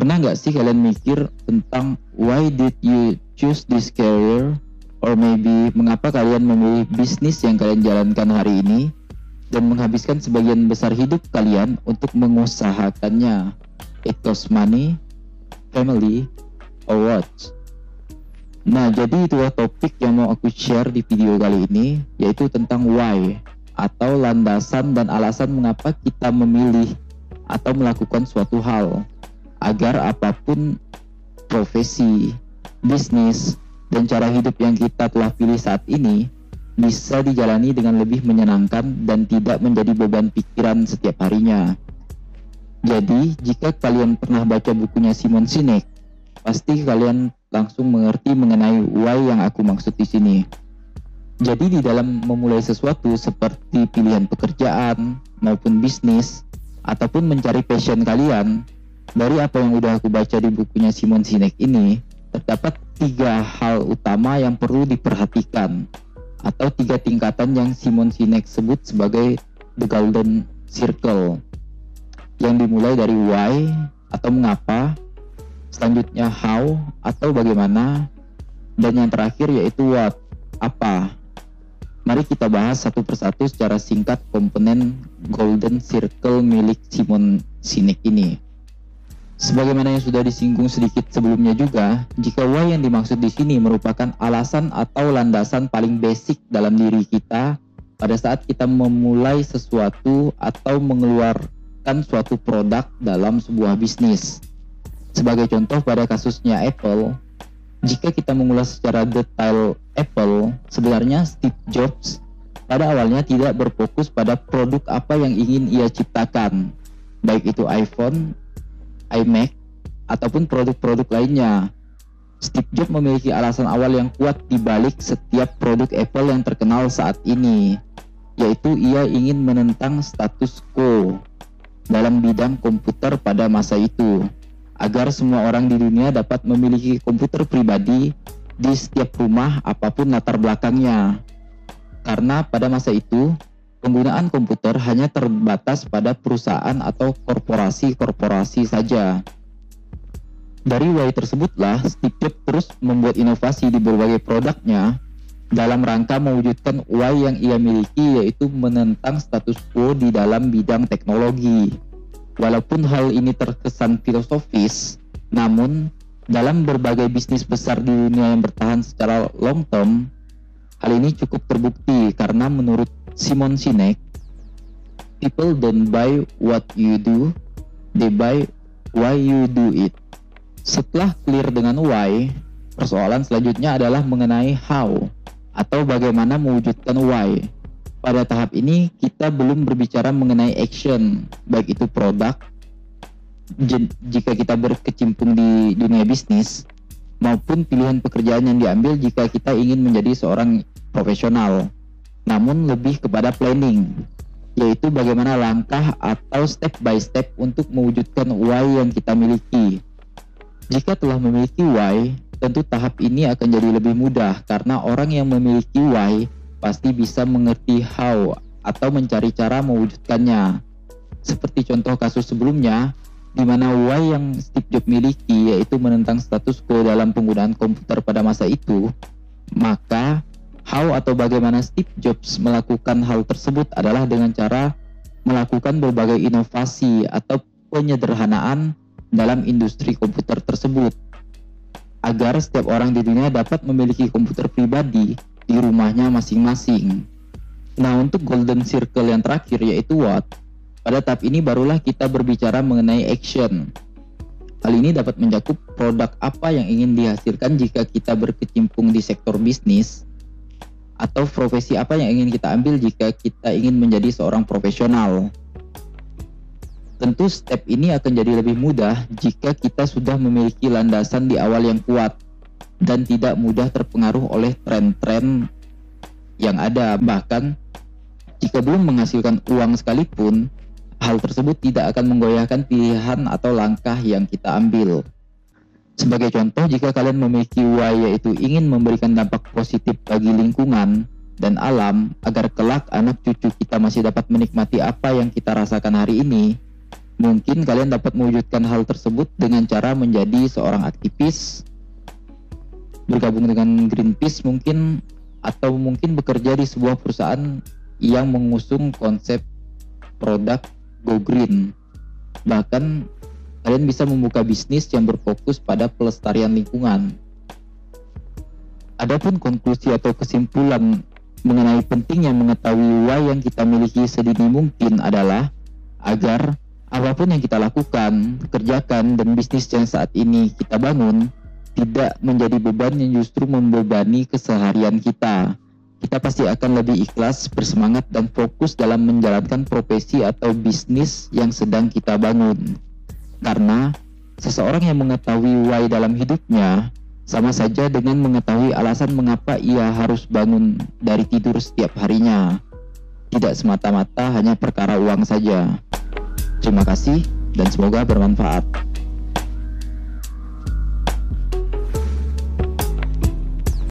Pernah nggak sih kalian mikir tentang why did you choose this career? Or maybe mengapa kalian memilih bisnis yang kalian jalankan hari ini dan menghabiskan sebagian besar hidup kalian untuk mengusahakannya? It costs money, family, or what? Nah, jadi itulah topik yang mau aku share di video kali ini, yaitu tentang why atau landasan dan alasan mengapa kita memilih atau melakukan suatu hal agar apa pun profesi, bisnis, dan cara hidup yang kita telah pilih saat ini bisa dijalani dengan lebih menyenangkan dan tidak menjadi beban pikiran setiap harinya. Jadi, jika kalian pernah baca bukunya Simon Sinek, pasti kalian langsung mengerti mengenai why yang aku maksud di sini. Jadi di dalam memulai sesuatu seperti pilihan pekerjaan maupun bisnis ataupun mencari passion kalian, dari apa yang udah aku baca di bukunya Simon Sinek ini, terdapat tiga hal utama yang perlu diperhatikan atau tiga tingkatan yang Simon Sinek sebut sebagai the golden circle yang dimulai dari why atau mengapa selanjutnya how atau bagaimana, dan yang terakhir yaitu what, apa. Mari kita bahas satu persatu secara singkat komponen Golden Circle milik Simon Sinek ini. Sebagaimana yang sudah disinggung sedikit sebelumnya juga, jika why yang dimaksud di sini merupakan alasan atau landasan paling basic dalam diri kita pada saat kita memulai sesuatu atau mengeluarkan suatu produk dalam sebuah bisnis. Sebagai contoh pada kasusnya Apple, jika kita mengulas secara detail Apple, sebenarnya Steve Jobs pada awalnya tidak berfokus pada produk apa yang ingin ia ciptakan, baik itu iPhone, iMac, ataupun produk-produk lainnya. Steve Jobs memiliki alasan awal yang kuat di balik setiap produk Apple yang terkenal saat ini, yaitu ia ingin menentang status quo dalam bidang komputer pada masa itu agar semua orang di dunia dapat memiliki komputer pribadi di setiap rumah apa pun latar belakangnya. Karena pada masa itu, penggunaan komputer hanya terbatas pada perusahaan atau korporasi-korporasi saja. Dari why tersebutlah Steve Jobs terus membuat inovasi di berbagai produknya dalam rangka mewujudkan why yang ia miliki yaitu menentang status quo di dalam bidang teknologi. Walaupun hal ini terkesan filosofis, namun dalam berbagai bisnis besar di dunia yang bertahan secara long term, hal ini cukup terbukti karena menurut Simon Sinek, people don't buy what you do, they buy why you do it. Setelah clear dengan why, persoalan selanjutnya adalah mengenai how atau bagaimana mewujudkan why. Pada tahap ini kita belum berbicara mengenai action, baik itu produk, jika kita berkecimpung di dunia bisnis, maupun pilihan pekerjaan yang diambil jika kita ingin menjadi seorang profesional. Namun lebih kepada planning, yaitu bagaimana langkah atau step by step untuk mewujudkan why yang kita miliki. Jika telah memiliki why, tentu tahap ini akan jadi lebih mudah karena orang yang memiliki why pasti bisa mengerti how atau mencari cara mewujudkannya. Seperti contoh kasus sebelumnya, di mana why yang Steve Jobs miliki yaitu menentang status quo dalam penggunaan komputer pada masa itu, maka how atau bagaimana Steve Jobs melakukan hal tersebut adalah dengan cara melakukan berbagai inovasi atau penyederhanaan dalam industri komputer tersebut agar setiap orang di dunia dapat memiliki komputer pribadi di rumahnya masing-masing. Nah, untuk golden circle yang terakhir yaitu what? Pada tahap ini barulah kita berbicara mengenai action. Hal ini dapat mencakup produk apa yang ingin dihasilkan jika kita berkecimpung di sektor bisnis atau profesi apa yang ingin kita ambil jika kita ingin menjadi seorang profesional. Tentu step ini akan jadi lebih mudah jika kita sudah memiliki landasan di awal yang kuat dan tidak mudah terpengaruh oleh tren-tren yang ada. Bahkan jika belum menghasilkan uang sekalipun, hal tersebut tidak akan menggoyahkan pilihan atau langkah yang kita ambil. Sebagai contoh, jika kalian memiliki why yaitu ingin memberikan dampak positif bagi lingkungan dan alam agar kelak anak cucu kita masih dapat menikmati apa yang kita rasakan hari ini, Mungkin kalian dapat mewujudkan hal tersebut dengan cara menjadi seorang aktivis, bergabung dengan Greenpeace mungkin, atau mungkin bekerja di sebuah perusahaan yang mengusung konsep produk Go Green. Bahkan kalian bisa membuka bisnis yang berfokus pada pelestarian lingkungan. Adapun konklusi atau kesimpulan mengenai pentingnya mengetahui why yang kita miliki sedini mungkin adalah agar apa pun yang kita lakukan, kerjakan, dan bisnis yang saat ini kita bangun tidak menjadi beban yang justru membebani keseharian kita. Kita pasti akan lebih ikhlas, bersemangat, dan fokus dalam menjalankan profesi atau bisnis yang sedang kita bangun. Karena seseorang yang mengetahui why dalam hidupnya sama saja dengan mengetahui alasan mengapa ia harus bangun dari tidur setiap harinya. Tidak semata-mata hanya perkara uang saja. Terima kasih dan semoga bermanfaat.